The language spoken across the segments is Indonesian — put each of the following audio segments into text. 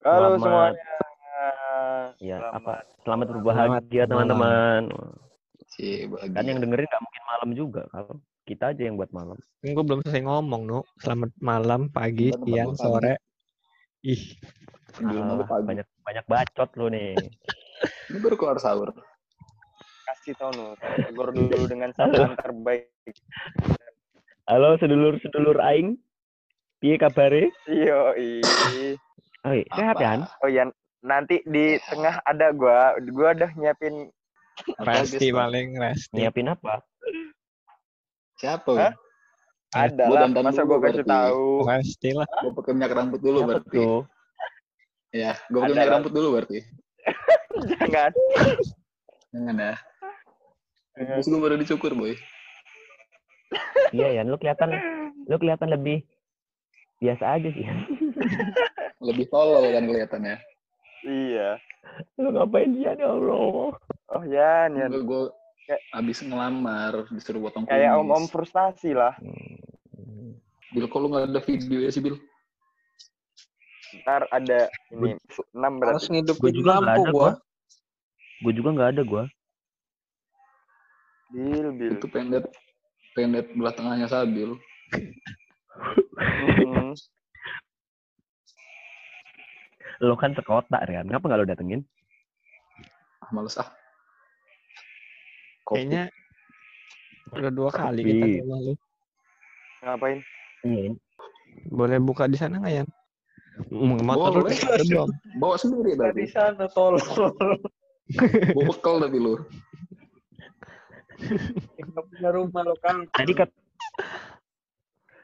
Halo Selamat. semuanya. Ya, Selamat. apa? Selamat berbahagia malam. teman-teman. Si bahagia. Kan yang dengerin nggak mungkin malam juga kalau kita aja yang buat malam. Kan gue belum selesai ngomong, Nu. Selamat malam, pagi, Selamat siang, pagi. sore. Ih, Ah, pagi. banyak banyak bacot lo nih. Ini baru keluar sahur. Kasih tau nu. Tegur dulu dengan sapaan terbaik. Halo sedulur-sedulur aing. Piye kabare? Yo Oi, sehat Apa? kan? Oh iya, nanti di tengah ada gua. Gua udah nyiapin Resti paling, Resti. Nyiapin apa? Siapa? Hah? Ada Gua lah. Masa gua kasih tahu. Resti lah. Gue pakai minyak rambut dulu Siapa berarti. tuh? Ya, gue pakai minyak lah. rambut dulu berarti. Jangan. Jangan ya. Terus gue baru dicukur, boy. Iya ya, lu kelihatan lu kelihatan lebih biasa aja sih. Lebih tolol kan kelihatannya. Iya. lu ngapain sih ya Allah? Oh ya, nih. Gue gue Kayak- abis ngelamar disuruh potong kumis. Kayak om-om frustasi lah. Hmm. Bil, kok lu nggak ada video ya sih, Bil? Ntar ada ini enam Harus berarti. ngidupin Gue juga nggak lampu ada gua. gua. Gue juga nggak ada gua. Bil, bil. Itu pendet pendet belah tengahnya Sabil. Mm-mm. Lo kan sekota Rian, ngapa nggak lo datengin? Ah, males ah. Kopi. Kayaknya udah dua kali Kopi. kita ke rumah lu. Ngapain? Iya. Boleh buka di sana nggak, Yan? Motor lu Boleh. ada belum? Bawa sendiri tadi. sana tolol. Bawa bekal tapi lu. Kita punya rumah lo kan. Tadi kat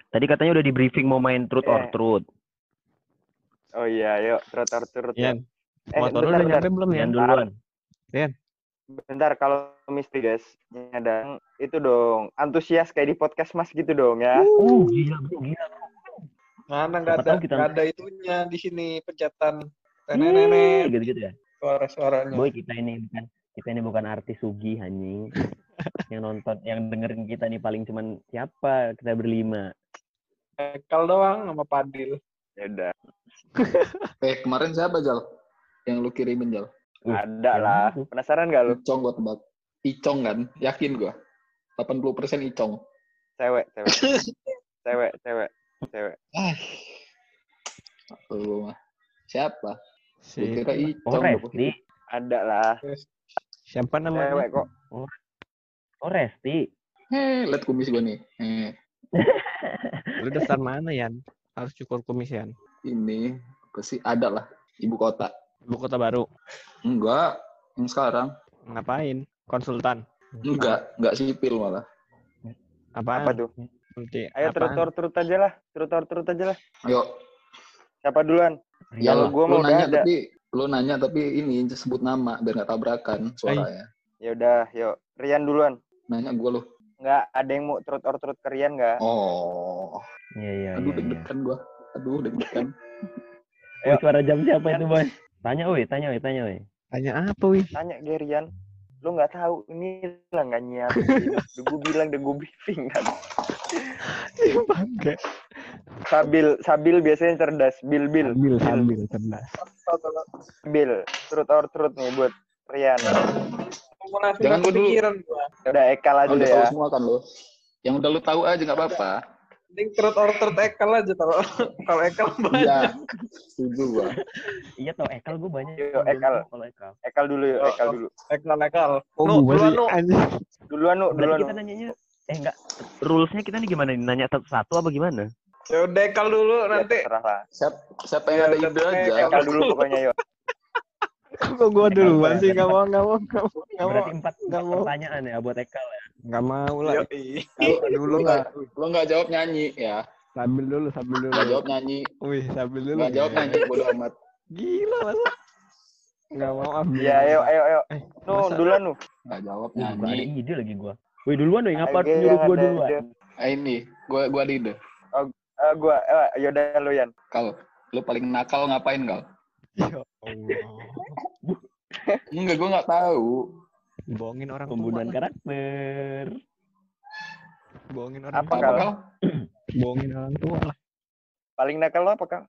Tadi katanya udah di briefing mau main truth or Eh. truth. Oh iya, yuk turut turut. Yan, Eh, motor lu udah nyampe belum, Yan? Yang duluan. Bentar kalau misteri guys, ada itu dong antusias kayak di podcast mas gitu dong ya. Uh, gila bro, gila. Mana Siapa nggak ada kita- nggak ada itunya di sini pencatan Nenek, nenek-nenek gitu-gitu ya. suara-suaranya. Boy, kita ini bukan kita ini bukan artis sugi anjing. yang nonton, yang dengerin kita nih paling cuman siapa? Kita berlima. Ekal doang sama Padil. Ya udah, Eh, kemarin siapa, Jal? Yang lu kirimin, Jal? Uh, ada lah. Penasaran gak lu? Icong gua tebak. Icong kan? Yakin gua. 80% Icong. Cewek, cewek, cewek, cewek, cewek. Ah. Lu mah. Siapa? Si kira Oh, Icong. Resti. Ada lah. siapa namanya? Cewek kok. Oh, Resti. Heh, liat kumis gua nih. Eh, Lu daftar mana, Yan? Harus cukur kumis, Yan. Ini apa sih? Ada lah. Ibu kota. Ibu kota baru. Enggak. Yang sekarang. Ngapain? Konsultan. Enggak. Enggak sipil malah. Apaan? Apa tuh? Nanti Ayo turut aja lah. Turut aja lah. Ayo. Siapa duluan? Gua lu mau nanya ada. tapi lu nanya tapi ini sebut nama biar nggak tabrakan suaranya. Ya udah, yuk. Rian duluan. Nanya gua lu. Nggak ada yang mau turut or turut ke Rian nggak? Oh. Iya, iya, Aduh iya. deg-degan gua. Aduh deg-degan. Woi, suara jam siapa itu, Boy? Tanya, woi, tanya, woi, tanya, woi. Tanya apa, wih? Tanya ke Rian. Lu nggak tahu ini lah nggak nyiapin. Udah gue bilang, udah gue briefing kan. Bangga. Sabil, Sabil biasanya cerdas. Bil, Bil, Sambil, sambil, cerdas. Bil. Turut or turut nih buat Rian. Jangan aku dulu. pikiran gua. Udah Ekal aja Oh, udah deh tahu ya. semua kan lu. Yang udah lu tahu aja nggak apa-apa. Mending turut or turut Ekal aja kalau kalau Ekal banyak. Iya. Setuju gua. Iya, tau Ekal gue banyak. Yo, Ekal. Kalau Ekal. Ekal dulu yuk, Ekal oh. dulu. Ekal Ekal. Oh, Nu, gua duluan nu. Duluan nu, duluan kita nanyanya eh enggak rulesnya kita nih gimana nih nanya satu-satu apa gimana? Ya udah Ekal dulu Ya, nanti. lah. Siapa, siapa yang ada ide aja. Ekal dulu pokoknya yuk. Kok gua duluan sih? Nggak mau, nggak mau, nggak mau, nggak mau. Berarti empat, mau. pertanyaan ya buat Ekal ya. Nggak mau lah. Lu, Dulu lu nggak lu nggak jawab nyanyi ya. Sambil dulu, sambil dulu. Nggak jawab nyanyi. Wih, sambil dulu. Nggak jawab nyanyi bodo amat. Gila masa? Nggak mau ambil. Iya, ayo, ayo, ayo. Eh, Nu, masa- duluan nu. Nggak jawab nggak ada nyanyi. ide lagi gua. Woi duluan dong, ngapa nyuruh ada duluan? Ah, ini gua gua ada ide. Eh, gua, eh, yaudah lu Yan. Kal, lu paling nakal ngapain kal? Ya Allah. Enggak, gua nggak tahu. Bohongin orang Pembunuhan tua. karakter. Bohongin orang Apa, tua. Kal? Bohongin orang tua lah. Paling nakal lo apa, Kal?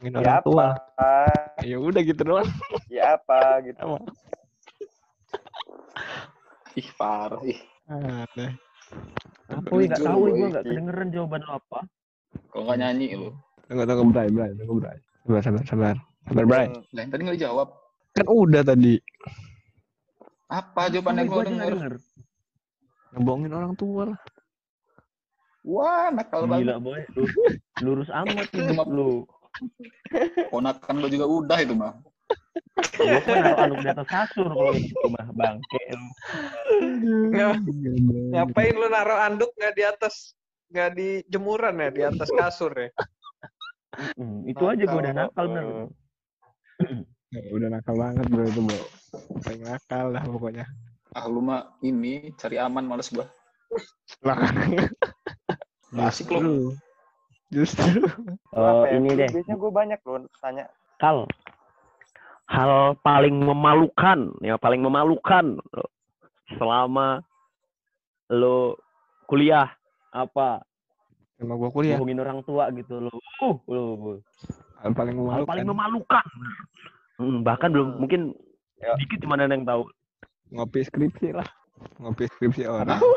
Ngomongin Ya orang tua. apa? Ya udah gitu doang. Ya apa gitu. Sama. Ih, parah. Ih, Aneh. Apa wih? Nggak Jujur, tahu boy. gue nggak kedengeran jawaban lo apa. kalau nggak nyanyi lu. Tunggu tunggu Bray, Bray, tunggu Bray. Sabar sabar sabar. Sabar Bray. Hmm, Lah, tadi nggak dijawab. Kan udah tadi Apa jawabannya Gue denger? denger. ngebohongin orang tua lah. Wah, nakal banget. Gila boy, lu, lurus amat hidup lu. Ponakan lo juga udah itu mah. Gue kan naruh di atas kasur kalau gitu mah bangke lu. Ngapain lu naruh anduk nggak di atas nggak di jemuran ya di atas kasur ya? Hmm, itu aja gue udah nakal bener. Ya, udah nakal banget bro itu bro. Paling nakal lah pokoknya. Ah, lu mah ini cari aman males gua. Lah. Asik lo. Justru. Oh, apa ya? ini deh, Biasanya gue banyak loh tanya. Kal. Hal paling memalukan, ya paling memalukan selama lo kuliah apa? Sama gua kuliah. Bohongin orang tua gitu lo. Uh, lo. Hal paling Hal memalukan. paling memalukan. Hmm, bahkan belum mungkin Ya. dikit cuma ada yang tahu. Ngopi skripsi lah. Ngopi skripsi orang.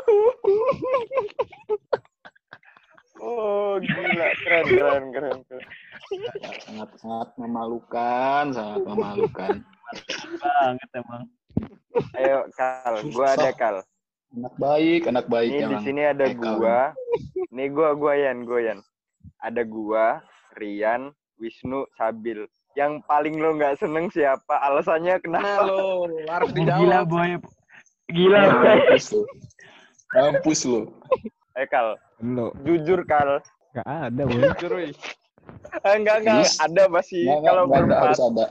Oh gila keren keren keren. keren. Sangat sangat memalukan, sangat memalukan. Banget emang. Ayo kal, gue ada kal. Anak baik, anak baik Ini di sini ada gua. Nih gua gua Yan, gua Yan. Ada gua, Rian, Wisnu, Sabil. Yang paling lo nggak seneng siapa? Alasannya Nah kenapa? lo harus Gila dijawab. boy. Gila boy. Mampus lu. Mampus lu. Eh kal, Lo jujur kal. nggak ada boy. Jujur. Eh, enggak enggak Yes. ada pasti Nggak, nggak, kalau nggak ada, berempat. harus ada.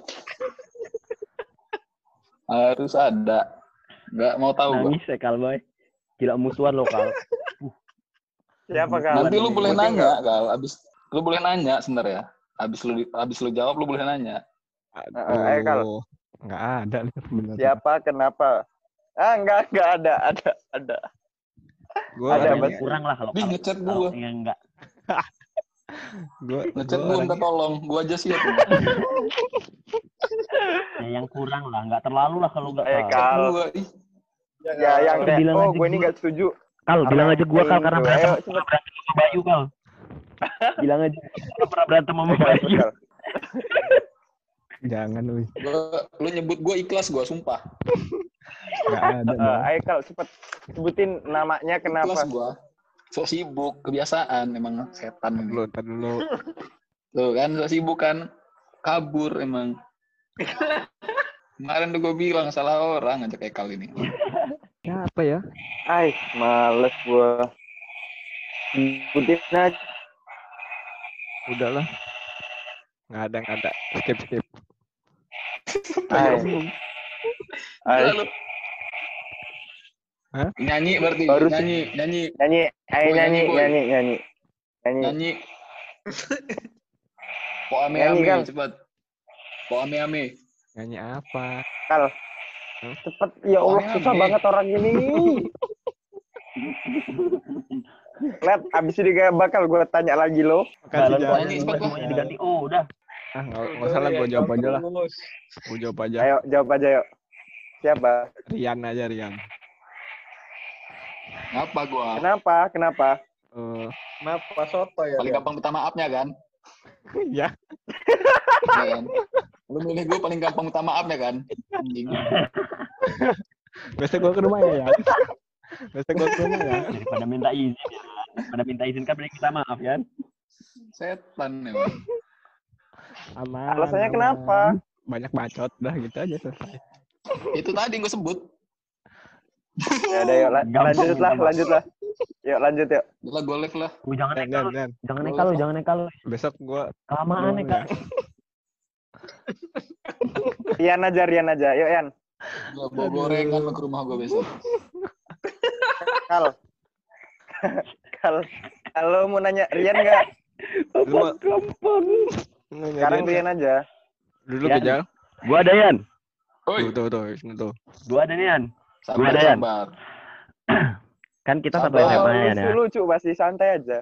harus ada. Nggak mau tahu gua. Nangis ya Kal boy. Gila musuhan lo Kal. Siapa kal? Nanti lu boleh nanya? Kal. Abis lu boleh nanya sebenarnya. Abis lu abis lu jawab lu boleh nanya. Heeh, ayo, Kal. Aduh. Nggak ada nih sebenarnya. Siapa? Kenapa? Ah enggak enggak ada ada ada. Gua Ada, yang kurang lah kalau kalau- ngechat kalau gua. yang enggak. gua Ngechat gua gua minta tolong. Gua aja siap. Ya, yang kurang lah, enggak terlalu lah kalau enggak. Eh Kal. kal. Gua ih. Ya yang bilang oh aja gue ini gua. nggak setuju. Kal, bilang aja gua Kal karena berantem berantem sama Bayu Kal. Bilang aja gua pernah berantem sama Bayu. Jangan. Gua, lu nyebut gua ikhlas gua sumpah. Nggak ada. Bang. ayo kal cepet sebutin namanya kenapa? Ikhlas gua. Sok sibuk, kebiasaan emang setan ini. Dulu, tar dulu. Tuh kan sok sibuk kan kabur emang. Kemarin udah gue bilang salah orang aja kayak kali ini. Siapa ya? Ay, males gua. Sebutin aja. Udahlah. Nggak ada, nggak ada. Skip, skip. Ay. Hah? Nyanyi berarti Baru nyanyi, nyanyi, Nyanyi, ayo nyanyi, nyanyi, nyanyi, nyanyi. Nyanyi. nyanyi. Po ame ame Kal. cepat. Po ame ame. Nyanyi apa? Kal. Cepet, ya Allah susah banget orang ini. Lihat, abis ini gak bakal gue tanya lagi lo. Makasih, Bang. semuanya diganti. Oh, udah. Ah, nggak nggak salah gue jawab aja lah. Gue jawab aja. Ayo, jawab aja yuk. Siapa? Rian aja, Rian. Ngapa gua? Kenapa? Kenapa? Eh, Kenapa soto ya? Paling dia? gampang minta maafnya kan? ya, Iya kan? Lu milih gue paling gampang minta maafnya kan? Anjing. besok gue ke rumah ya, ya. Besok gue ke rumah ya. Daripada minta izin ya. Daripada minta izin kan kita maaf kan. Setan emang. Aman. Alasannya aman. kenapa? Banyak bacot, dah gitu aja selesai. Itu tadi gue sebut. Ya udah yuk, la- Gampang lanjut lah, lanjut lah. Yuk, lanjut yuk. Udah gue live lah. Oh, jangan Dan, nekal, lu. jangan nekal lu, jangan nekal lu. Besok gue Kelamaan nekal. Rian aja, Rian aja. Yuk, Yan. Gue bawa gorengan ke rumah gue besok. Kal. Kal. Kalau mau nanya Rian nggak? Gampang. Sekarang Rian aja. Dulu kejal. Gua ada Yan. Oi, Tuh, tuh, tuh, tuh. Gua ada Yan. Gua ada, Yan. Kan kita satu. SMA ya, lucu, lucu pasti santai aja.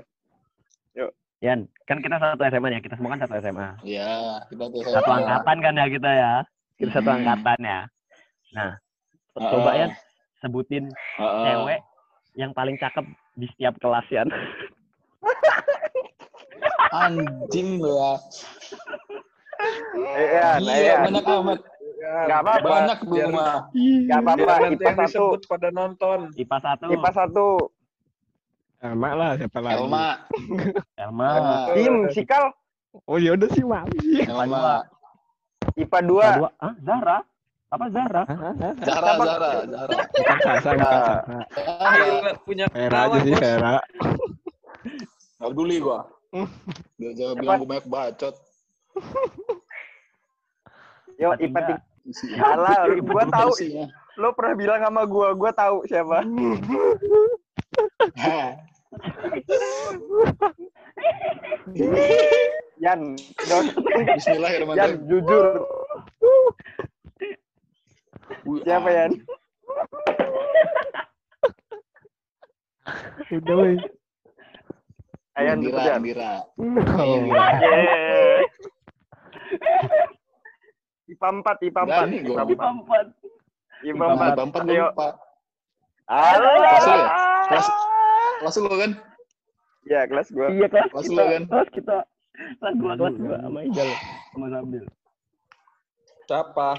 Yan, kan kita satu SMA ya, kita semua kan satu SMA. Iya, kita tuh Satu angkatan kan ya kita ya. Kita satu Hmm. angkatan ya. Nah, Ah. coba ya sebutin cewek yang paling cakep di setiap kelas Yan. Anjing lu ya. Eh, Yan, eh, Gila, Yan. banyak amat. Nggak apa-apa. Banyak lu Biar- mah. Nggak apa-apa. IPA yang satu. disebut pada nonton. IPA satu, IPA satu. Sama lah siapa lagi? Elma. Elma, Elma. Tim, Sikal. Oh ya udah sih Mam. Elma. IPA dua. dua, ah Zara, apa Zara? Zara? Zara, Zara. Bukan Sasa, bukan. Sasa. Zara. Punya Vera aja sih. Vera. Gak peduli gua. Dia jangan bilang gua banyak bacot. Yo, IPA IPA tiga. tiga. Salah, gua tahu. Lo pernah bilang sama gua, gua tahu siapa. Yan, Yan, Bismillahirrahmanirrahim. jujur. Siapa Yan? Udah weh. Ayan, Indira, jujur. Indira. Yeay. IPA 4, IPA 4. Berani gua. IPA IPA 4. empat. IPA Empat, 4. empat gua Ayo. lupa. Alah. Kelas lu ya? Kelas- Kelas lu kan? Ya, kelas gua. Iya kelas Kelas kita, lu kan? kelas kita, kelas dua, kelas dua sama Ijal, sama Sambil. Siapa?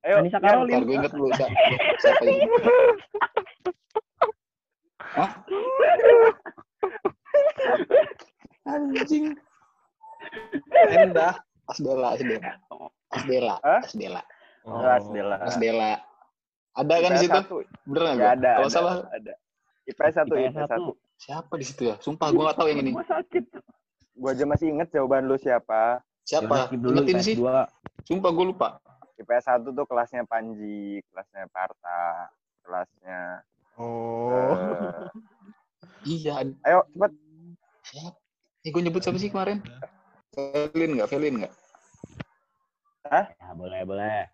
Ayo, Anissa. Karolin. Ntar gue inget dulu siapa, siapa ini. Hah? Anjing. Endah. Asdela, Asdela. Asdela? Asdela. Oh, Asdela. Asdela. Ada kan di situ? satu. Bener nggak? Ya ada. Kalau ada, salah, ada. IPS 1, IPS IPS 1. satu. siapa di situ ya? Sumpah gue nggak tahu yang ini. Gua sakit. Gua aja masih inget jawaban lu siapa. Siapa? Ingetin sih. Sumpah gue lupa. IPS 1 tuh kelasnya Panji, kelasnya Parta, kelasnya Oh. eh, Iya. ayo cepet Siapa? Eh, gue nyebut siapa sih kemarin? Felin nggak? Felin nggak? Ya boleh boleh.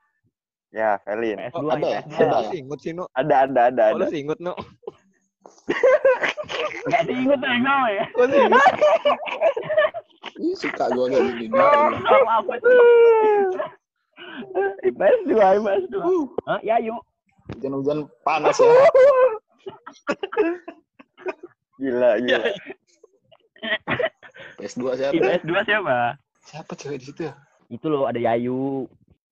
ya Felin IPS Oh, dua, ada ya? Ada ya? Singut sih, No. ada ada ada Oh, ada lu singut, No. Gak diinget ya sama ya. Lu singut. Ih, suka gue kayak gini. Apa sih? IPS dua, IPS dua. Hah, ya yuk. Hujan-hujan panas ya. gila gila PS2 siapa? IPS dua siapa? Siapa cewek di situ ya? Itu loh ada Yayu.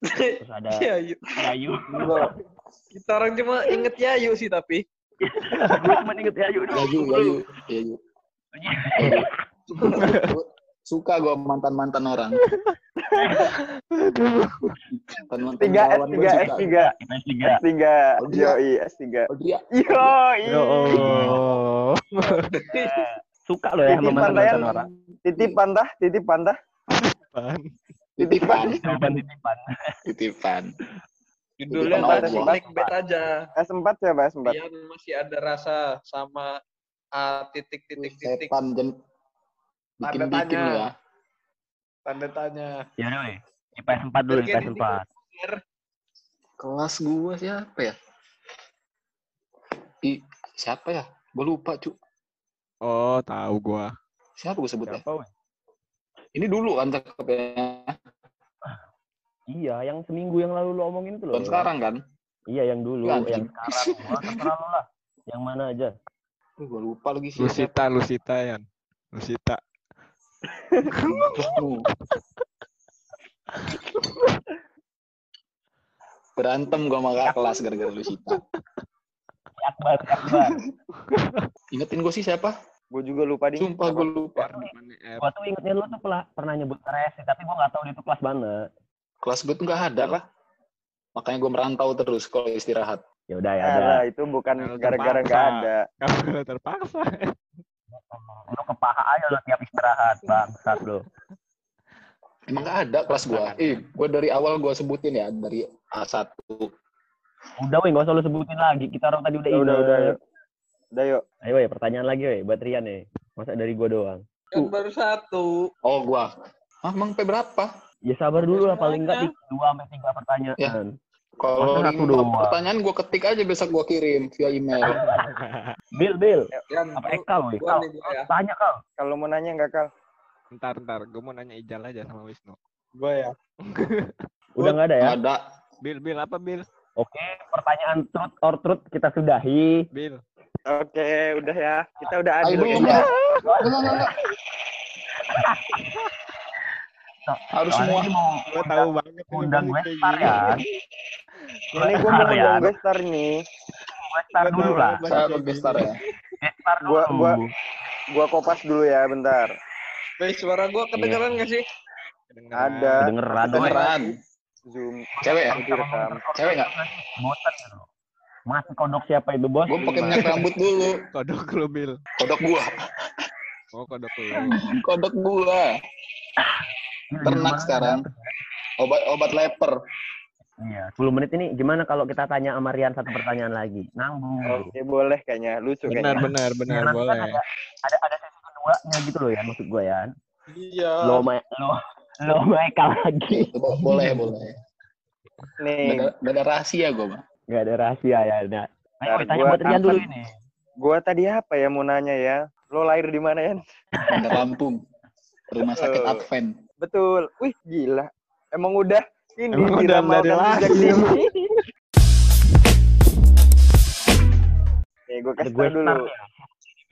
Terus ada Iya, iya. Yayu. Kita orang cuma inget Yayu sih tapi. Gue cuma inget Yayu. Yayu, Yayu, Yayu. Suka gue mantan-mantan orang. Tiga S tiga S tiga IPS tiga. S tiga yoi S tiga yoi. Suka loh ya sama Tayan orang. titipan tah titipan tah titipan, Titipan titipan. titipan. Judulnya tadi Allah. clickbait aja. S4 siapa S4 Biar masih ada rasa sama A titik titik titik Setan jen Tanda bikin-bikin tanya. ya. tanda tanya. Ya udah, weh. IPS 4 dulu, IPS 4. Kelas gua siapa ya? I, siapa ya? Gua lupa, cu. Oh, tahu gua. Siapa gua sebutnya? Siapa? Ini dulu kan cakepnya. Iya, yang seminggu yang lalu lo omongin itu loh. Bukan sekarang kan? Iya, yang dulu, Iya, yang sekarang. Wah, terserah lo lah. Yang mana aja. Gua lupa lagi sih. Lusita, Lusita, Yan. Lusita. Berantem gua sama kakak kelas gara-gara Lusita. Akbar, Akbar. Ingetin gua sih siapa? gue juga lupa di Sumpah gua lupa. R. Gua tuh ingetnya lu tuh pernah, pernah nyebut resi, tapi gua nggak tahu dia tuh kelas mana. Kelas gua tuh nggak ada lah. Makanya gua merantau terus kalau istirahat. Ya udah ya. Alah, itu bukan gara-gara nggak ada Kamu terpaksa. Lu ke paha aja lu tiap istirahat, bangsat lu. Emang nggak ada kelas gua. Eh, gua dari awal gua sebutin ya dari A1. Udah weh, nggak usah lu sebutin lagi. Kita orang tadi udah udah udah udah yuk udah yuk Ayo weh, pertanyaan lagi weh buat Rian nih. Masa dari gua doang. Kan baru satu. Oh, gua. Hah, emang sampai berapa? Ya sabar dulu lah, paling nggak tiga- dua sampai tiga pertanyaan. Ya. Kalau pertanyaan gue ketik aja besok gue kirim via email. Bil, Bil. Yan, Apa gua- Eka lu? gua Kal, nih gua ya. tanya kal. Kalau mau nanya nggak kal? Ntar, ntar. Gue mau nanya Ijal aja sama Wisnu. Gua ya. Udah nggak ada ya? Ada. Bil, Bil, apa Bil? Oke, pertanyaan truth or truth kita sudahi. Bil. Oke, udah ya. Kita udah Ayo adil belum kayaknya. ya? Enggak, enggak, enggak. Harus semua. ini mau Gue tahu banget. ini undang pasti kayak Westar ya. Ini gue mau Westar ya. ngundang Bestar nih. Westar Gua dulu lah. Saya gini. ya. Westar dulu. Gua- gua- Gua kopas dulu ya, bentar. Weh, suara gua kedengeran nggak sih? Kedengeran. Ada. Kedengeran. Beneran. Zoom. Cewek ya? Cewek nggak? Bosan gitu. Mati kodok siapa itu bos? Gue pakai minyak rambut dulu. Kodok lu, Bil. Kodok gua. Oh, kodok lu. Kodok gua. Ternak sekarang. Obat obat leper. Iya, 10 menit ini gimana kalau kita tanya sama Rian satu pertanyaan lagi? Nanggung. Oke, boleh kayaknya. Lucu Benar, kayaknya. benar, benar. Iya, nanti Boleh. kan ada, ada ada sesi keduanya gitu loh ya maksud gue ya. Iya. Lo ma lo lo Michael lagi. Bo- Boleh, boleh. Nih, Gak ada, gak ada rahasia gue, Bang. Gak ada rahasia ya. Nah, ayo tanya buat Rian dulu ini. gua tadi apa ya mau nanya ya? Lo lahir di mana ya? Ada Lampung. Rumah sakit Eh. Advent. Betul. Wih, gila. Emang udah ini Emang udah diramalkan dari sejak lahir. dini. Nih, gue kasih gue tau dulu.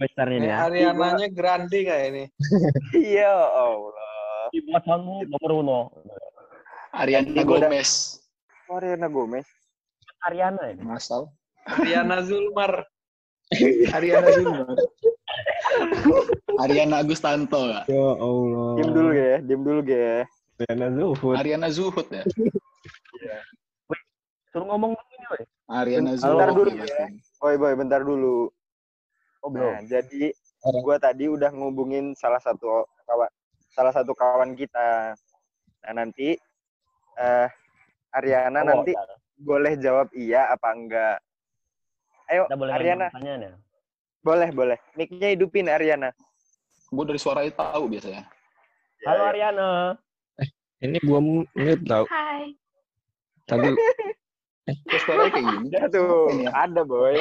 starnya Ini nih ya. Ariananya Grande kayak ini. Iya, Allah. Di bosanmu nomor uno. Ariana udah- Gomez. Mariana Gomez. Ariana ini. Masal. Ariana Zulmar. Ariana Zulmar. Ariana Agustanto ya. Ya Allah. Diam dulu ya, diam dulu ya. Riana Zuhud. Ariana Zuhud ya. Suruh ngomong begini, weh. Ariana Bentar Zuhud. dulu ya. Boy, boy, bentar dulu. Oh, belum. Nah, jadi gua tadi udah ngubungin salah satu kawan salah satu kawan kita. Nah, nanti eh Ariana Oh, nanti udah. boleh jawab iya apa enggak. Ayo, Ariana. ya. Boleh, boleh. Mic-nya hidupin Ariana. Gue dari suara itu tahu biasanya. Ya, Halo ya. Ariana. Ini gua mute tau. Hai. Tadi Terus suaranya kayak gini. Udah tuh, Ini ya. ada boy.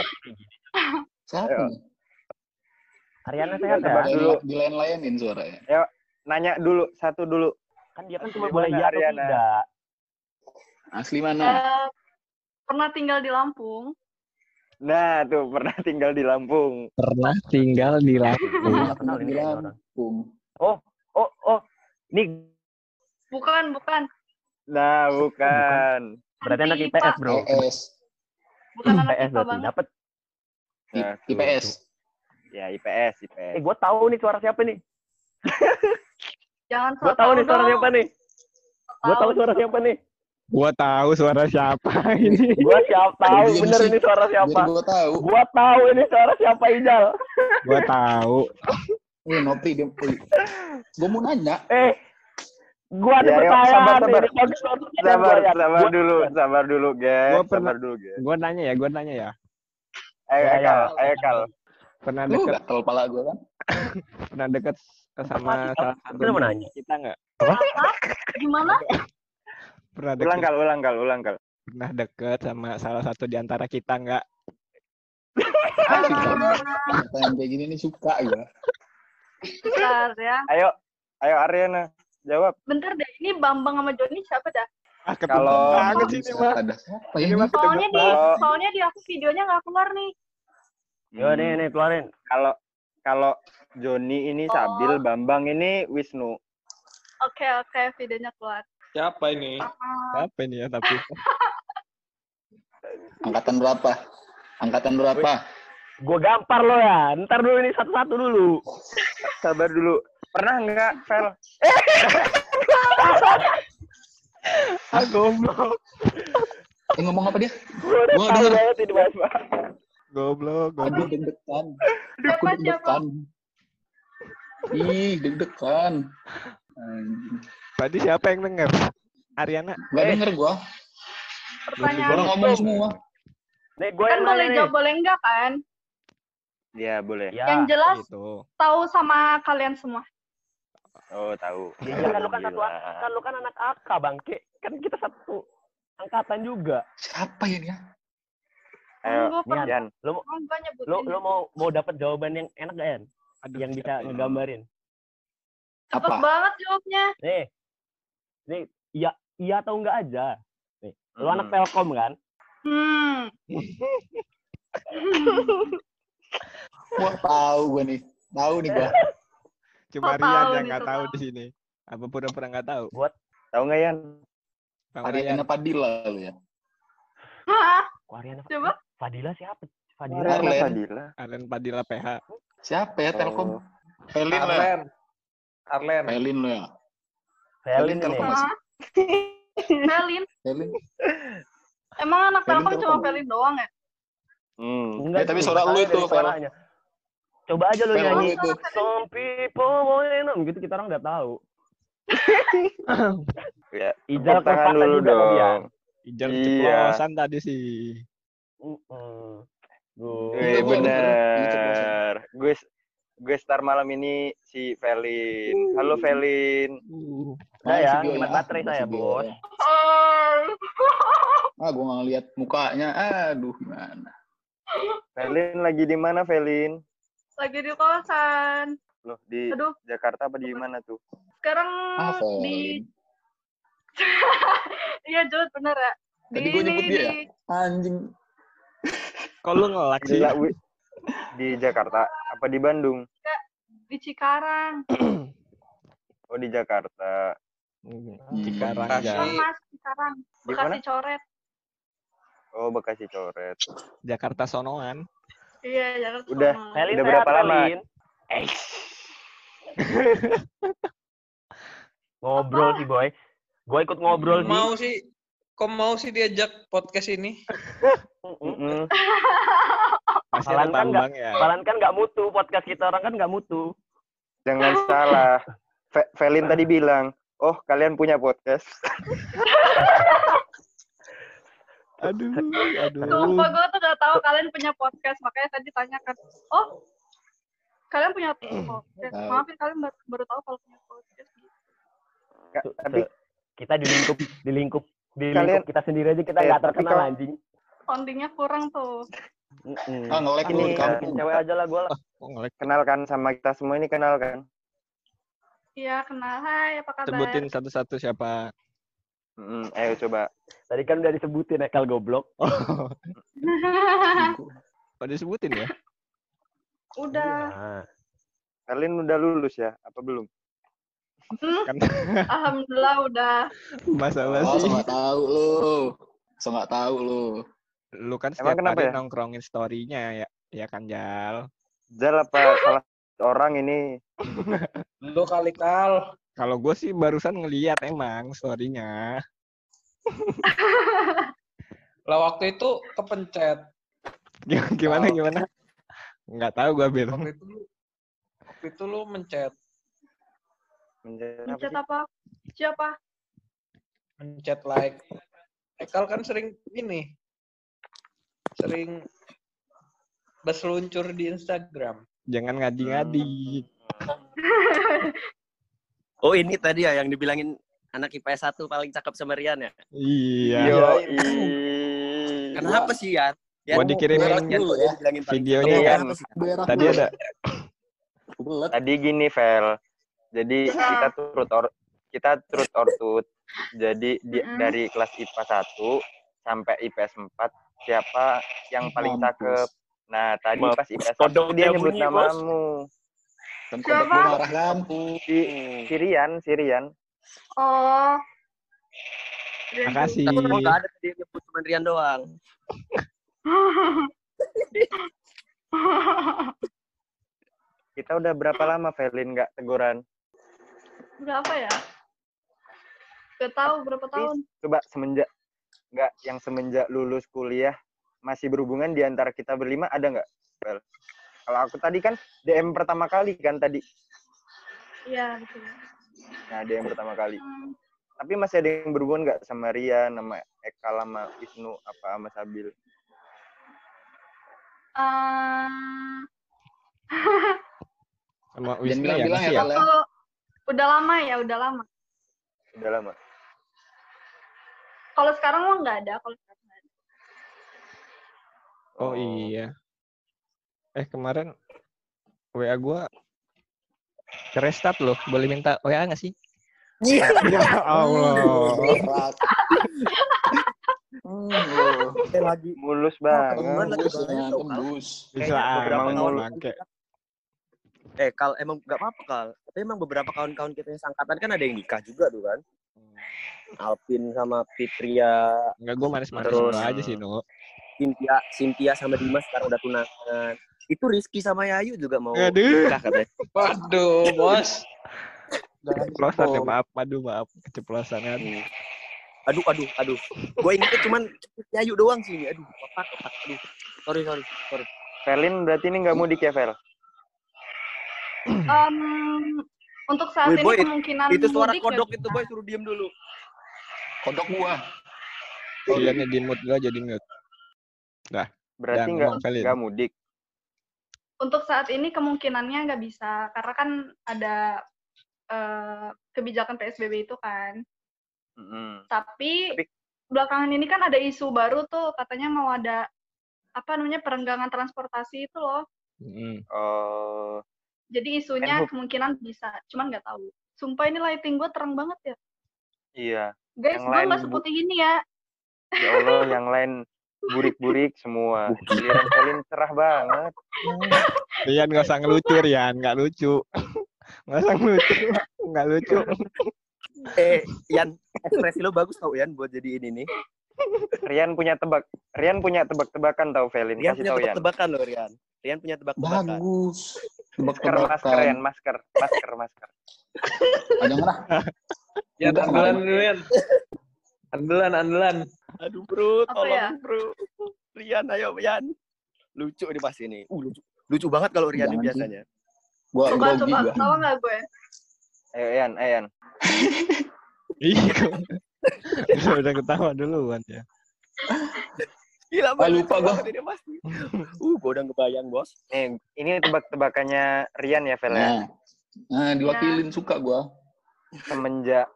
Siapa? Ariana sehat ya? Dulu. Di lain-lainin suaranya. Nanya dulu, satu dulu. Kan dia kan cuma boleh iya atau Ariana? tidak. Asli mana? Eh, pernah tinggal di Lampung. Nah, tuh pernah tinggal di Lampung. pernah tinggal di Lampung. Ini Di. Lampung. Oh, oh. Nih, Bukan, bukan. Nah, bukan. berarti anak IPS, bro. IPS. Bukan anak IPS berarti. Dapat. I- Nah, tuh, IPS. Ya, IPS, Eh, IPS. gue tahu nih suara siapa nih. Jangan Gue so tahu nih suara siapa nih. Gue tahu suara siapa nih. Gua tahu suara siapa ini. Gue siapa tahu Diam bener sih. ini suara siapa. Biar gue tahu. Gue tahu ini suara siapa Ijal. Gua tahu. Eh, Nopri, dia... Gue mau nanya. Eh, gue ada Ya, yuk, pertanyaan sabar, sabar. Ini Sabar, gua, sabar Gua- dulu, sabar dulu, guys. Gua pernah- Sabar dulu, guys. Gua nanya ya, gua nanya ya. Ayo, ayo. Kal. ayo, Kal. Pernah Lu deket gatel pala gue kan? pernah deket sama salah satu mau nanya. kita nggak? Gimana? Pernah Ulang, deket, Kal, ulang, Kal, ulang, Kal. pernah deket sama salah satu di antara kita nggak? Pertanyaan kayak gini nih suka gue. Bentar ya. Ayo, ayo Ariana, jawab. Bentar deh, ini Bambang sama Joni siapa dah? Ah, Kalau- banget sih ini mah. Ada siapa ya? Ini Soalnya di, soalnya di aku videonya nggak keluar nih. Yo nih, nih keluarin. Kalau kalau Joni ini Oh. Sabil, Bambang ini Wisnu. Oke, oke, videonya keluar. Siapa ini? Siapa ini ya tapi? Angkatan berapa? Angkatan berapa? Gue gampar lo ya. Ntar dulu ini satu-satu dulu. Sabar dulu. Pernah nggak, Fel? Ah, goblok. Eh, ngomong apa dia? Gue udah Gua tahu banget ini mas. Goblok, Aduh, goblok. deg-degan. Aku deg-degan. Ih, deg-degan. Anjing. Tadi siapa yang denger? Ariana. Gak Eh. denger gua. Pertanyaan Orang ngomong semua. Nih gue kan yang boleh nih. jawab, boleh enggak kan? Iya, boleh. Ya. Yang jelas Gitu. tahu sama kalian semua. Oh, tahu. Ya, kan lu kan satu kan lu kan anak AK bangke. Kan kita satu angkatan juga. Siapa ini ya? Ayo, gue. Lo gue nyebutin. lo lo mau mau dapat jawaban yang enak gak Yan? Aduh, Yang bisa siapa ya? ngegambarin. Cepet Apa? banget jawabnya. Nih. Nih, iya iya atau enggak aja. Nih, lo Hmm. anak Telkom kan? Hmm. Wah, tahu gue nih. Tahu nih gue. Cuma Rian tahu yang nih, nggak tahu di sini. Apa pura-pura nggak tahu? Tahu nggak Yan? Tahu nggak, Yan? Ariana Padilla lu ya. Hah? Ariana Coba. Fadila siapa? Fadila. Ariana Arlen. Fadila. Arlen Padilla PH. Siapa ya Telkom? Oh. Felin lah. Arlen. Arlen. Felin lu ya. Felin Telkom nih. Felin. Felin. Emang anak Telkom cuma Felin doang ya? Hmm. Enggak, Ya, tapi suara lu itu, suaranya. Coba aja nyanyi. lu itu. Some people want to gitu kita orang udah tahu. Ya, Ijal tangan dulu dong. Ijal Iya. ceplosan tadi sih. Iya, gua ada bener. Gue gue star malam ini si Felin. Halo Felin. Saya, videonya, hemat ah, baterai saya, bos. Ah, gue nggak ngeliat mukanya. Aduh, gimana? Felin lagi di mana Felin? Lagi di kosan. Loh, di Aduh, Jakarta apa di mana tuh? sekarang Ah, di. Iya, Jod, bener ya. Di Tadi gua ini, nyebut dia ya? Anjing. kok lu ngelak sih? Gila. Di Jakarta apa di Bandung? di Cikarang. Oh, di Jakarta. Hmm. Cikarang ya. Cikarang, Mas, Cikarang. Di Bekasi coret. Oh, Bekasi coret. Jakarta sonoan. Iya, Jakarta. Udah. sono. Felin Udah berapa lama? Ngobrol sih, boy. Gue ikut ngobrol sih. Mau sih. Kok mau sih diajak podcast ini? Ada kan nggak- ya. Kan nggak mutu podcast kita orang kan nggak mutu. Jangan salah. Fe- Felin tadi bilang, "Oh, kalian punya podcast." Aduh, aduh. Sumpah gue tuh gak tahu kalian punya podcast, makanya tadi tanyakan, oh kalian punya podcast? Maafin kalian baru, baru tahu kalau punya podcast. Nggak, Tuh, tapi kita di lingkup di lingkup di Kalian- lingkup kita sendiri aja kita Eh, nggak terkenal kalau- anjing. Soundingnya kurang tuh. Mm-mm. Ah, nge-lag Ini, lu di kampung. cewek aja lah gue lah. Kok ngelek? kenalkan sama kita semua ini kenal kan? Iya kenal, hai apa kabar? Sebutin satu-satu siapa. Mm, ayo coba. Tadi kan udah disebutin Ekal goblok. Oh, oh disebutin ya? Udah. Nah, Kalian udah lulus ya? Apa belum? Hmm, Kan Alhamdulillah udah. masa Oh, so sih? nggak tahu lu. So nggak tahu lu. Lu kan Emang setiap kenapa hari ya? nongkrongin story-nya ya, ya kan Jal. Jal apa salah orang ini? Lu kali kal. Kalau gue sih barusan ngeliat emang story-nya. Lah waktu itu kepencet. Gimana gimana? Oh. gimana? Nggak tahu gue Bil. Waktu itu lu, waktu itu lu mencet. Mencet apa Mencet apa? Siapa? Mencet like. Ekal kan sering ini. Sering berseluncur di Instagram. Jangan ngadi-ngadi. Oh ini tadi ya yang dibilangin anak IPS 1 paling cakep sama Rian ya? Iya. Yo, Kenapa sih ya? Gua dikirimin Yan, dulu ya. videonya kan. Tadi ada. Tadi gini, Vel. Jadi kita turut or kita turut ortut. Jadi di, dari kelas IPA 1 sampai IPS 4 siapa yang paling Mampus. cakep? Nah, tadi Mampus. pas IPS 1 Kodoknya dia nyebut bunyi, namamu. Kan kodok Siapa? lu marah kan? Si Sirian, Sirian. Oh. makasih. Tapi kok nggak ada tadi yang nyebut cuma Rian doang. Kita udah berapa lama Velin nggak teguran? Berapa ya? Gak tahu berapa tahun. Coba semenjak nggak yang semenjak lulus kuliah masih berhubungan di antara kita berlima ada nggak? Vel? Kalau aku tadi kan DM pertama kali kan tadi. Iya, betul. Nah, DM pertama kali. Hmm, Tapi masih ada yang berhubungan nggak sama Rian, sama Eka, sama Wisnu, apa sama Sabil? eh, Sama Wisnu ya masih ya, ya? Ya. udah lama ya, udah lama. Udah lama. Kalau sekarang mah nggak ada. Kalau sekarang nggak ada. Oh iya. Eh kemarin WA gua ke restart loh. Boleh minta WA nggak sih? Iya. Ya Allah. Hmm, Eh, lagi Mulus banget. tembus. Bisa emang bangke. Eh, kal emang nggak apa-apa kal. Tapi emang beberapa kawan-kawan kita yang sangkatan kan ada yang nikah juga tuh kan. Alvin sama Fitria, Enggak gua manis-manis Terus- aja sih, No. Cynthia, Cynthia sama Dimas sekarang udah tunangan. Itu Rizky sama Yayu juga mau Aduh. nikah katanya. Waduh, bos. Keceplosan ya, maaf. Aduh, maaf. Keceplosan ya. Hmm. Aduh, aduh, aduh. Gue ingetnya cuman Yayu doang sih. Aduh, otak, otak. Aduh. Sorry, sorry, sorry. Velin berarti ini nggak mudik ya, Vel? Em, untuk saat Wih, ini boy, kemungkinan Itu suara mudik ya kodok itu, boy. Suruh diem dulu. Kodok gua. Iya nih di mood gua jadi mute. Berarti Yang nggak ngomong Velin. nggak mudik. Untuk saat ini kemungkinannya nggak bisa karena kan ada eh, kebijakan PSBB itu kan. Mm-mm. Tapi Tapi- belakangan ini kan ada isu baru tuh katanya mau ada apa namanya perenggangan transportasi itu loh. Mm. Oh, Jadi isunya Menhub. kemungkinan bisa, cuman nggak tahu. Sumpah ini lighting gue terang banget ya. iya. Guys, Yang gue lain nggak seputih ini ya. Ya Allah, yang lain burik-burik semua. Giliran Velin cerah banget. Rian nggak usah ngelucu, Rian. Nggak lucu. Nggak usah ngelucu. Nggak lucu. Eh, Yan, ekspresi lo bagus tau, Yan, buat jadi ini nih. Rian punya tebak. Rian punya tebak-tebakan tau Velin. Rian Kasih punya tahu Yan. tebak-tebakan loh, Rian. Rian punya tebak-tebakan. Bagus. Masker, masker Rian, masker, masker, masker. Ada ngerah. Ya, andalan kemarin. dulu, Yan. Andalan, andalan. Aduh, bro, tolong, ya? bro. Rian, ayo, Rian. Lucu nih pasti nih. Uh, lucu. Lucu banget kalau Rian Jangan biasanya. Gua Coba grogi coba gua. tahu nggak gue? Ayo Yan, ayo Yan. Iya. Udah- Udah ketawa duluan ya. Gila, Ah, banget, lupa banget ini pasti. Uh, gua udah ngebayang, bos. Nih, ini tebak-tebakannya Rian ya, Vel ya. Nah, nah diwakilin suka gua. Semenjak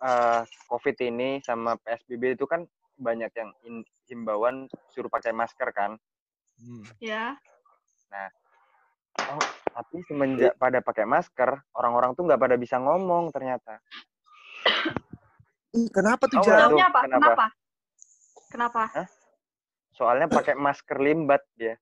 eh, COVID ini sama PSBB itu kan banyak yang in- himbauan suruh pakai masker kan. Hmm. Ya. Oh, tapi semenjak pada pakai masker, orang-orang tuh nggak pada bisa ngomong ternyata. Ih, kenapa tuh, Tahu Jan? nggak? Jawabnya Aduh, apa? kenapa? Kenapa? Kenapa? Soalnya pakai masker limbat dia.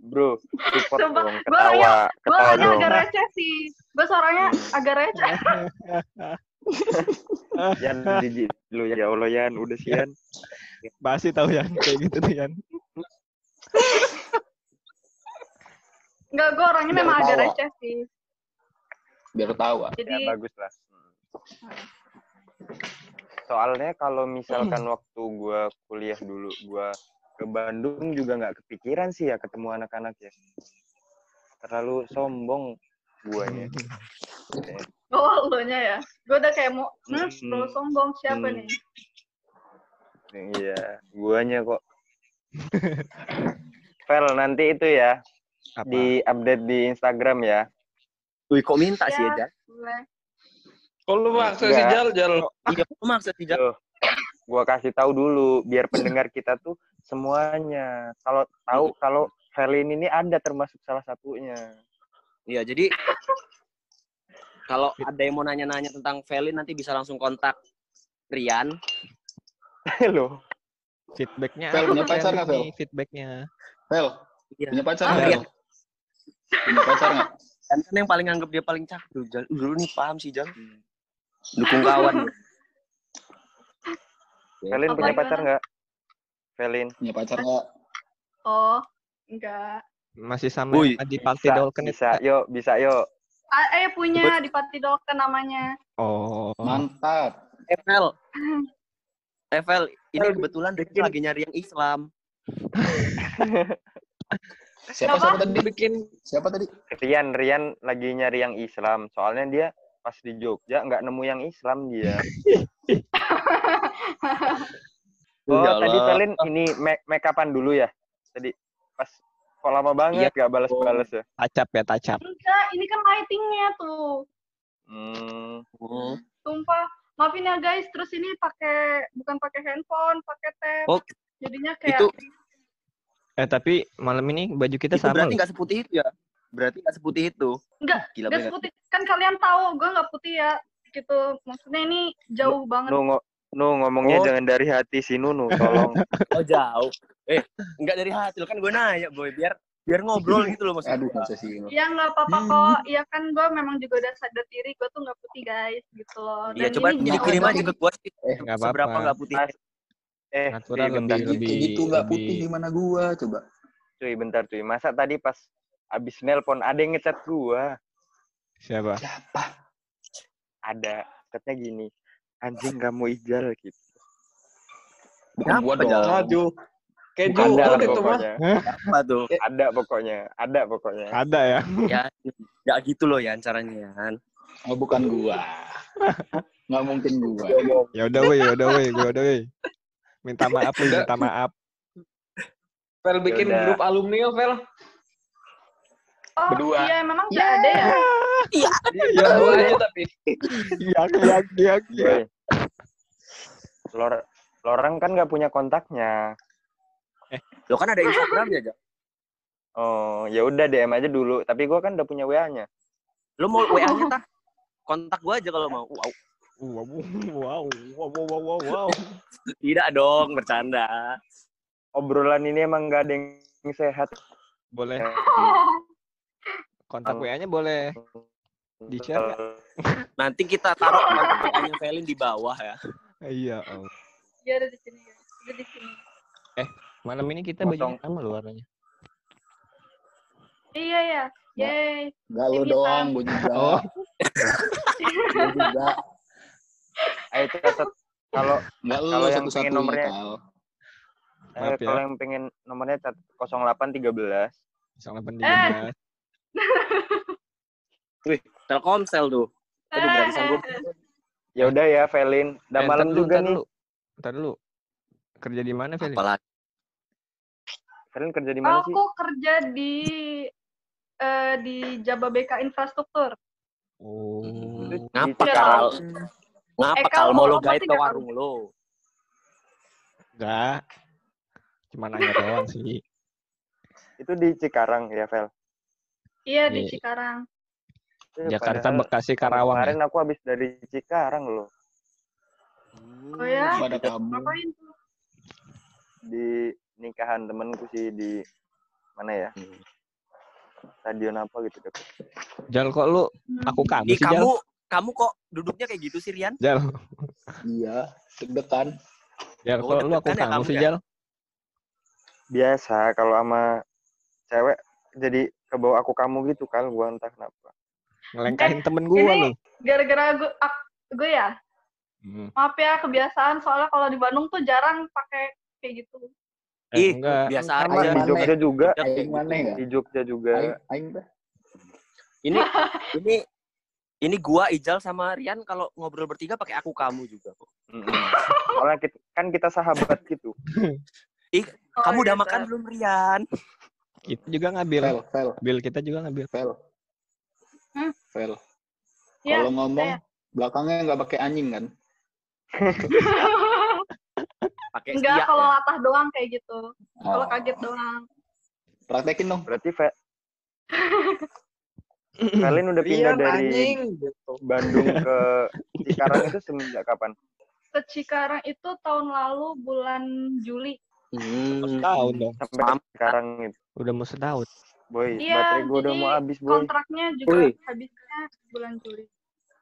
Bro, support Sumpah, dong, gua ketawa, Gue ketawa orangnya dong. agak receh sih. Gue suaranya agak receh. Yan, jijik lu ya Allah Yan, udah sih Yan. Basi tahu Yan kayak gitu tuh Yan. Enggak, gue orangnya Biar memang agak receh sih. Biar ketawa. Jadi, Ya bagus lah. Soalnya kalau misalkan waktu gua kuliah dulu, gua ke Bandung juga nggak kepikiran sih ya ketemu anak-anak ya. Terlalu sombong guanya. oh lo nya ya. Gue udah kayak mau, hmm, Hmm. lo sombong siapa Hmm. nih? Iya, guanya kok. Vel, nanti itu ya Apa? di update di Instagram ya. Wih, kok minta sih, Ya. ya, Jan? Boleh. Kok lu maksa si. Jal, Jal? Iya, maksud sih, Jan? Tuh, gua kasih tahu dulu biar pendengar kita tuh semuanya kalau tahu kalau Velin ini ada termasuk salah satunya. Iya, jadi kalau ada yang mau nanya-nanya tentang Velin nanti bisa langsung kontak Rian. Loh, Feedbacknya Vel, apa punya pacar nggak, Vel? nih Feedbacknya. Vel, Iya. punya pacar Ah, nggak? iya. Vel? Punya pacar nggak? Dan kan yang paling anggap dia paling cakep tuh, Jal. Dulu nih paham sih, Jal. Dukung kawan. Velin Apa punya pacar nggak? Velin. Punya pacar nggak? Oh, enggak. Masih sama yang di Bisa, Dolken bisa, yuk, bisa, yuk. Ah, eh punya di Pati Dokter namanya. Oh. Mantap. Evel. Evel, ini kebetulan Ricky bikin- lagi nyari yang Islam. Siapa Apa? siapa tadi? Bikin Siapa tadi? Rian, Rian lagi nyari yang Islam. Soalnya dia pas di Jogja nggak nemu yang Islam dia. Oh, Ya tadi. Velin ini make, make upan dulu ya? Tadi pas kok lama banget Iya. nggak balas-balas ya? Tacap ya, tacap. Enggak, ini kan lightingnya tuh. Hmm, Hmm. Sumpah. Maafin ya guys, terus ini pakai bukan pakai handphone, pakai tab. Oh, Jadinya kayak Itu Eh tapi malam ini baju kita itu sama berarti nggak seputih itu ya? Berarti nggak seputih itu. Enggak, Gila Gak bener. putih. Kan kalian tahu gue nggak putih ya. Gitu. Maksudnya ini jauh banget. nu, ngo- nu ngomongnya Oh. jangan dari hati si Nunu, tolong. Oh jauh. Eh, nggak dari hati lo kan gue nanya boy biar biar ngobrol gitu loh maksud Aduh, sih. Ya nggak apa-apa Hmm. kok. Iya kan gue memang juga udah sadar diri gue tuh nggak putih guys gitu loh. Iya coba ini jadi jauh kirim aja ke gue sih. Eh, Nggak Seberapa apa-apa. nggak putih. Mas, eh, Natural cuy, bentar, lebih- gitu, gitu nggak lebih- putih gimana gua coba. cuy, bentar cuy. Masa tadi pas abis nelpon ada yang ngechat gua. Siapa? Siapa? Ada. Chatnya gini. Anjing kamu ijal gitu. Bukan gua dong. Maju. Keju Ada itu mah. pokoknya. Apa tuh? Ada pokoknya. Ada pokoknya. Ada ya. Ya, nggak gitu loh ya caranya Yan. Oh, bukan gua. Nggak mungkin gua. Ya udah weh, ya udah weh, gua udah weh. Minta maaf minta maaf. Vel bikin Yaudah. grup alumni ya, Vel. Oh Berdua. iya memang nggak ada ya. Ya, dua aja tapi. Iya, iya, iya, iya. Lor Lorang kan nggak punya kontaknya. Lo kan ada Instagramnya aja. Oh, ya udah DM aja dulu. Tapi gua kan udah punya WA-nya. Lo mau WA-nya tah? Kontak gue aja kalau mau. Wow. Wow, wow, wow, wow, wow, wow, wow. Tidak dong, bercanda. Obrolan ini emang nggak ada yang sehat. Boleh, Eh, kontak WA-nya boleh di-share nggak? Nanti kita taruh kontak WA-nya Velin di bawah ya. Iya, oh. Dia ada di sini guys. Dia di sini. Malam ini kita baju sama loh warnanya. Iya ya. Yeay. Nggak lu doang, gua juga. Oh, Gua juga. Ayo catat kalau Nggak lu pengen nomornya- eh, Maaf ya. kalau yang pengen nomornya catat 0813. sama pendidikan. Telkomsel tuh. Aduh, gue. Ya udah ya, Velin. Udah Eh, malam ntar dulu, juga ntar nih. dulu. Dulu. Kerja di mana, Feli? Apalagi. Velin kerja di mana sih? Aku kerja di eh, di Jababeka Infrastruktur. Oh. Ngapa, Kal? tahu. Ngapa Eh, Kal kalau mau lo sih ke warung lo? Enggak. Cuma nanya doang sih. Itu di Cikarang ya, Vel. Iya di Iya. Cikarang. Eh, Jakarta, padahal Bekasi, Karawang. ya? Kemarin aku habis dari Cikarang loh. Oh ya? Pada kamu. Ngapain tuh? Di nikahan temenku sih di mana ya? Stadion apa gitu deket. Jal kok lu Hmm. aku kamu Ih, sih, Jal? kamu kamu kok duduknya kayak gitu sih, Rian? Jal, Iya, deg-degan. Jal Oh, kok lu aku deg-degan ya kamu kamu sih, ya? Jal? Biasa kalau sama cewek jadi kebawa aku kamu gitu kan gua entah kenapa. Ngelengkahin Eh, temen gua ini- lu. Gara-gara gue, gue ya, Hmm. maaf ya kebiasaan soalnya kalau di Bandung tuh jarang pakai kayak gitu. Eh, Ih, enggak. biasa aja. di Mana? Jogja juga, Aing mana ya? di Jogja juga. Aing. Ini ini ini gua Ijal sama Rian kalau ngobrol bertiga pakai aku kamu juga kok. Soalnya kita, kan kita sahabat gitu. Oh, Kamu udah iya, makan belum Rian? Kita juga ngambil. Vel, Vel, Bil kita juga ngambil. Vel. Hmm? Vel. Iya, Kalau ngomong saya. belakangnya nggak pakai anjing kan? Pakai Enggak, siak kalau ya. latah doang kayak gitu. Kalau Oh. kaget doang. Praktekin dong. Berarti Ve Velin udah pindah Rian dari anjing gitu. Bandung ke Cikarang itu semenjak kapan? Ke Cikarang itu tahun lalu bulan Juli. Hmm. Setahun dong. Sampai sekarang gitu. Udah mau setahun. Boy, Iya, baterai gua udah mau habis, boy. Kontraknya juga Woi. habisnya bulan Juli.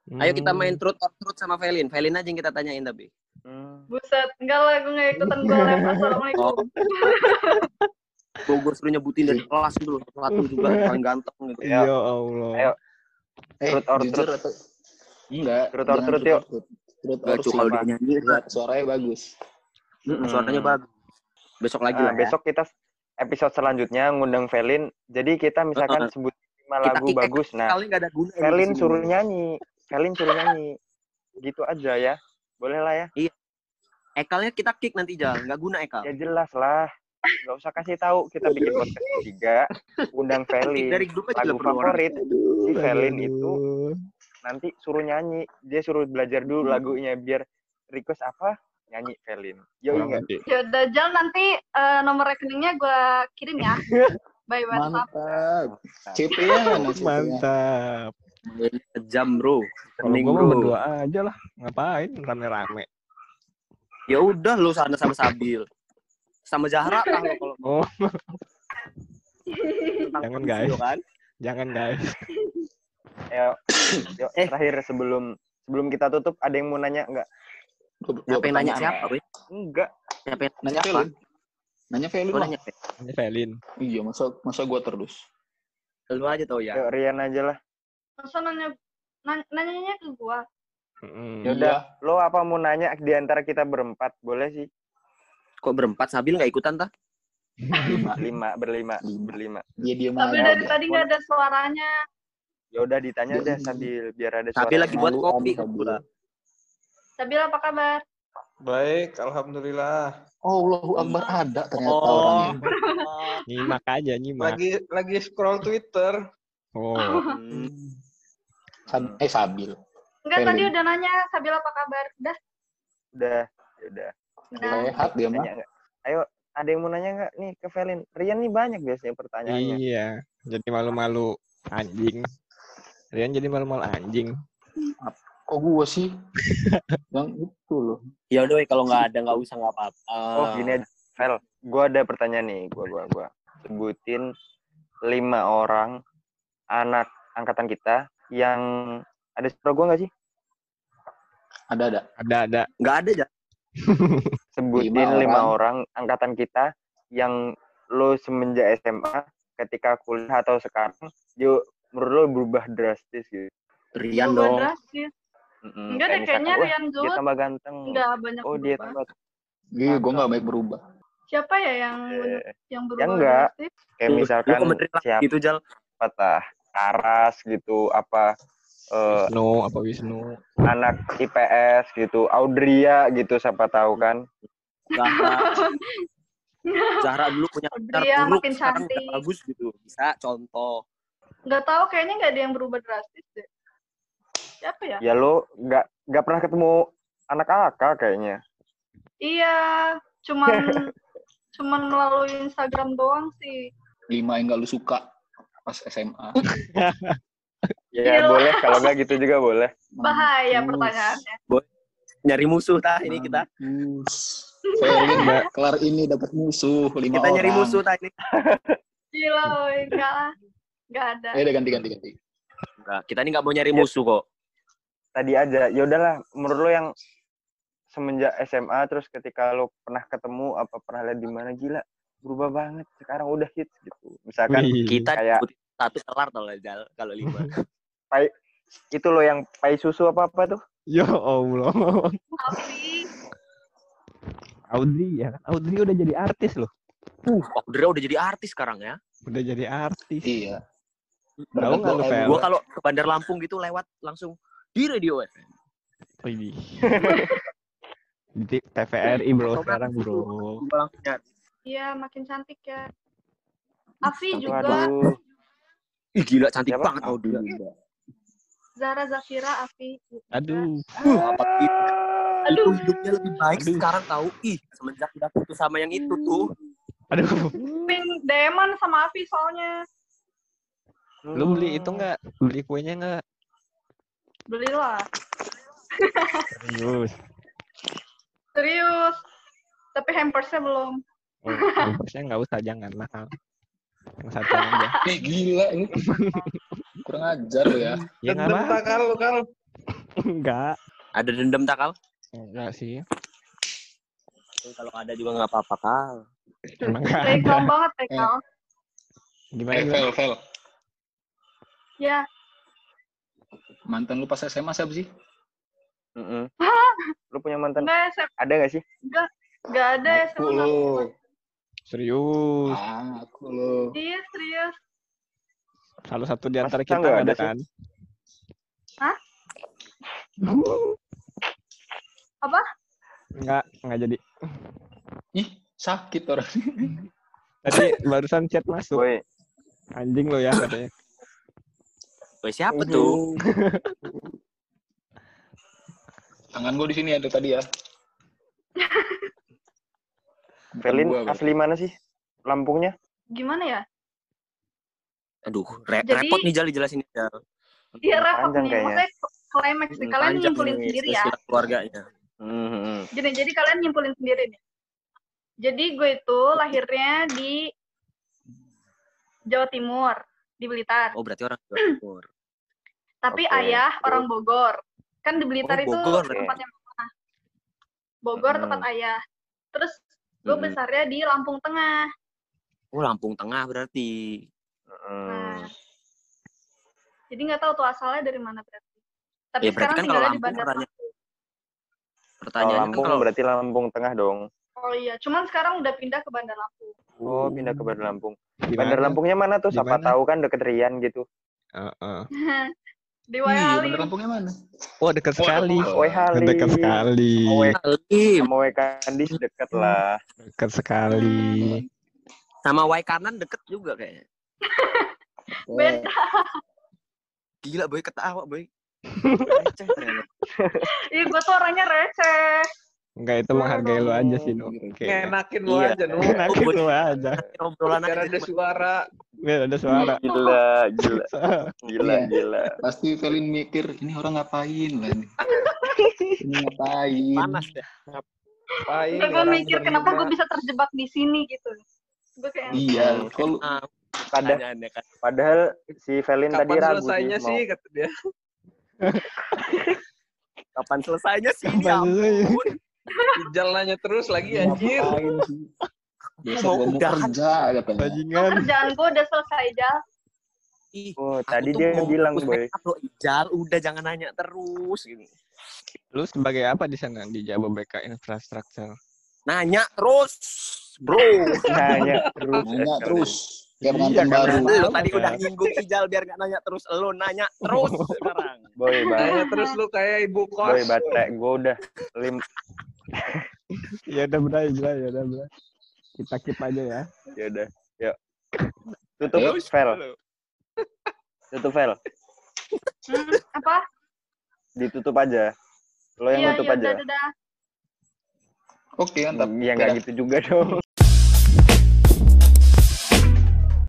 Ayo kita Hmm. main truth or truth sama Velin. Velin aja yang kita tanyain tapi. Hmm. Buset, enggak lah, gue nggak ikutan gue live. Assalamualaikum. Gue gue suruh nyebutin dari kelas dulu satu juga paling ganteng gitu. Ya. Ya Allah. Ayo. Eh, Truth or truth? atau enggak? Truth or truth, yuk. truth. Truth Gak or cuy kalau dia truth. nyanyi. Suaranya bagus. Mm, Suaranya Hmm. bagus. Besok lagi Nah, lah ya. besok kita episode selanjutnya ngundang Velin. Jadi kita misalkan Heeh. sebut lima Kita lagu kick bagus. Nah, Kali nggak ada guna. Velin suruh nyanyi. Velin suruh nyanyi. Gitu aja ya. Boleh lah ya. Ekalnya kita kick nanti jalan. Nggak guna Ekal. Ya jelas lah. Gak usah kasih tahu kita bikin podcast ketiga. Undang Velin. dari grup aja Lagu orang. favorit si Velin itu nanti suruh nyanyi dia suruh belajar dulu lagunya biar request apa nyanyi Velin yo ingat. Ya udah, Jal nanti eh, nomor rekeningnya gue kirim ya. By WhatsApp. Mantap. CP ya, -nya. Mantap. Kejam bro. Kalau gue berdua aja lah. Ngapain rame-rame. Ya udah lu sana sama Sabil. Sama Zahra lah lo kalau Oh, Jangan, guys. kan. jangan guys. yo yo Eh. terakhir sebelum sebelum kita tutup ada yang mau nanya nggak Siapa yang nanya siapa, Wei? enggak Siapa yang Nanya siapa? Felin. Nanya Felin nanya, Fe. Ini Velin. Iya, masa masa gua terus. Lu aja tau ya. yo Rian aja lah Masa nanya, nanya nanyanya ke gue. Mm-mm. Ya udah. Iya. lo apa mau nanya di antara kita berempat boleh sih Kok berempat Sabil nggak ikutan tah? lima lima berlima Lima. berlima Dia diam Tapi aja. dari tadi nggak ada suaranya. ya udah ditanya Ya deh udah. sambil biar ada suara Sabil lagi buat kopi Sabil. kebetulan. Sabil apa kabar? Baik, alhamdulillah. Oh, Allahu Akbar ada ternyata Oh. orangnya. Nyimak aja, nyimak. Lagi lagi scroll Twitter. Oh, Hmm. Sab- eh Sabil. Enggak, tadi Felin. udah nanya Sabil apa kabar. Udah. udah udah Udah. Sehat dia mah. ayo ada yang mau nanya nggak nih ke Velin Rian nih banyak biasanya pertanyaannya iya. Jadi malu-malu anjing. Rian jadi malu-malu anjing. Kok gua sih? Yang itu loh. Ya udah, kalau nggak ada nggak usah nggak apa-apa. oh gini aja Vel gue ada pertanyaan nih gua gua gua sebutin lima orang anak angkatan kita yang ada suara gua nggak sih Ada ada. Ada ada. Nggak ada ya. sebutin Lima lima, orang. orang. angkatan kita yang lo semenjak SMA ketika kuliah atau sekarang yuk menurut lo berubah drastis gitu Rian Berubah dong. drastis. Mm-mm. Enggak deh, Kayak kayaknya Rian dia Zul tambah ganteng enggak banyak oh dia berubah. tambah Iya, gua nggak baik berubah. Siapa ya yang eh, yang berubah enggak. drastis? kayak misalkan siapa gitu Jal. tah Karas gitu apa eh, Wisnu apa Wisnu? anak IPS gitu Audria gitu siapa tahu kan Zahra. Zahra dulu punya pacar Audria buruk, makin cantik. bagus gitu. Bisa contoh. Enggak tahu kayaknya enggak ada yang berubah drastis deh. Siapa ya? ya lo nggak nggak pernah ketemu anak kakak kayaknya Iya, cuman cuman melalui Instagram doang sih. Lima yang nggak lu suka pas SMA. ya Iya. boleh kalau nggak gitu juga boleh Bahaya Mampus. pertanyaannya. Nyari musuh tah ini kita. Felin mbak, kelar ini dapat musuh lima Kita orang. nyari musuh tah ini. Gila, woy. enggak lah. Enggak ada. Eh, ganti ganti ganti. Enggak, kita ini nggak mau nyari Ya. musuh kok. Tadi aja ya udahlah menurut lo yang semenjak SMA terus ketika lo pernah ketemu apa pernah lihat di mana gila berubah banget sekarang udah hits gitu misalkan Wih. Kita kayak- satu kelar tau lah Jal, kalau lima. itu lo yang pai susu apa apa tuh Ya Allah. Audrey ya kan? Audrey udah jadi artis loh. Uh, Audrey udah jadi artis sekarang ya. Udah jadi artis. Iya. Tahu nggak lu? Gua kalau ke Bandar Lampung gitu lewat langsung di radio FM. Wih. Di TVRI bro sekarang itu. bro. Iya makin cantik ya. Afi Aduh, juga. aduh Ih gila cantik Siapa? banget Audrey. Zara Zakira, Afi. Aduh. Uh, apa itu? Aduh. Hidupnya lebih baik Aduh. sekarang tahu. Ih, semenjak udah putus sama yang itu tuh. Aduh. Ping Deman sama Afi soalnya. Lu beli itu nggak? Beli kuenya nggak? Belilah. Serius. Serius. Tapi hampersnya belum. Oh, hampersnya nggak usah jangan mahal. Yang satu aja. Eh gila ini. Kurang ajar lo ya. Ya nggak Dendam apa. tak kalau kalau Enggak. Ada dendam tak kal? Enggak sih. Eh, Kalau ada juga nggak apa-apa kal. Emang nggak ada. banget? Eh, gimana? Fel, Fel. Ya, Mantan lu pas SMA siapa sih? Mm-mm. lu punya mantan enggak SM, ada nggak sih enggak enggak ada Aku SMA. lo. Serius. Ah, aku lo. Iya, serius. Salah satu di antara kita nggak nggak ada sih? kan? Hah? Apa? Enggak, enggak jadi. Ih, sakit orang. Tadi barusan chat masuk. Anjing lo ya katanya. Woi siapa tuh? Tangan gue di sini ada tadi ya. Gua, Bang. asli mana sih? Lampungnya? Gimana ya? Aduh, re- Jadi- repot nih Jal dijelasin Jal. Iya repot Panjang nih. kayaknya. Maksudnya climax nih. Hmm, Kalian panjang nyimpulin nih sendiri ya. silsilah keluarganya. Hmm. Jadi, jadi kalian nyimpulin sendiri nih. Jadi gue itu lahirnya di Jawa Timur, di Blitar. Oh, berarti orang Jawa Timur. Tapi Oke. ayah orang Bogor. Kan di Blitar Oh, itu Bogor. tempatnya mama. Bogor Hmm. tempat ayah. Terus gue Hmm. besarnya di Lampung Tengah. Oh, Lampung Tengah berarti. Hmm. Nah, jadi nggak tahu tuh asalnya dari mana berarti. Tapi Ya, berarti sekarang kan tinggalnya di Lampung Bandar pertanyaan- Lampung. Kalau Pertanyaannya kan Lampung kalau berarti Lampung Tengah dong. Oh iya, cuman sekarang udah pindah ke Bandar Lampung. Oh, pindah ke Bandar Lampung. Di Bandar? Lampungnya mana tuh? Di Siapa tahu kan deket Rian gitu. Heeh. di Iya, Wayali. bener Lampungnya mana? Oh, dekat sekali. Halim. Dekat sekali. Halim sama Oe Kandis deket lah. Dekat sekali. sama Wai kanan deket juga kayaknya. Beda. Gila boy ketawa boy. Receh ternyata. Ih, gue tuh orangnya receh. Enggak itu menghargai lu aja sih. Oke. Ngenakin lu Iya. aja, Nu. Enakin lu aja. Obrolan Biar aja ada suara. Biar ada suara. Gila, gila, gila, Iya. gila. Pasti Felin mikir, ini orang ngapain lah nih. Ini ngapain? panas ya. Ngapain Gue mikir kenapa gue bisa terjebak di sini gitu. Gue kayak Iya, kalau Ah, Padahal, kan. padahal si Felin tadi Kapan ragu selesainya mau- sih kata dia. Kapan selesainya sih? Kapan Ya selesai? ampun. Ijal nanya terus lagi anjir. ngapain sih? Besok Mau gua mau kerja katanya. Bajingan. kerjaan gue udah selesai Jal. Ih, Oh, tadi dia bilang, boy. loh, Ijal. Udah jangan nanya terus gini. Lu sebagai apa di sana di Jababeka Infrastructure? Nanya terus, bro. Nanya terus. Nanya eh, terus. Kayak Iya, pengantin kan baru. Lu tadi udah nyinggung Ijal biar nggak nanya terus. Lu nanya terus sekarang. Boy, bat, Nanya terus lu kayak ibu kos. boy, baterai gue udah lim, Ya udah bray, bray, ya udah bray. Kita keep aja ya. ya udah, yuk. Tutup. Fel. Tutup. Hmm, apa? Ditutup aja. Lo yang Iya, nutup iya, aja. udah, udah. Oke, mantap. Ya nggak gitu juga dong.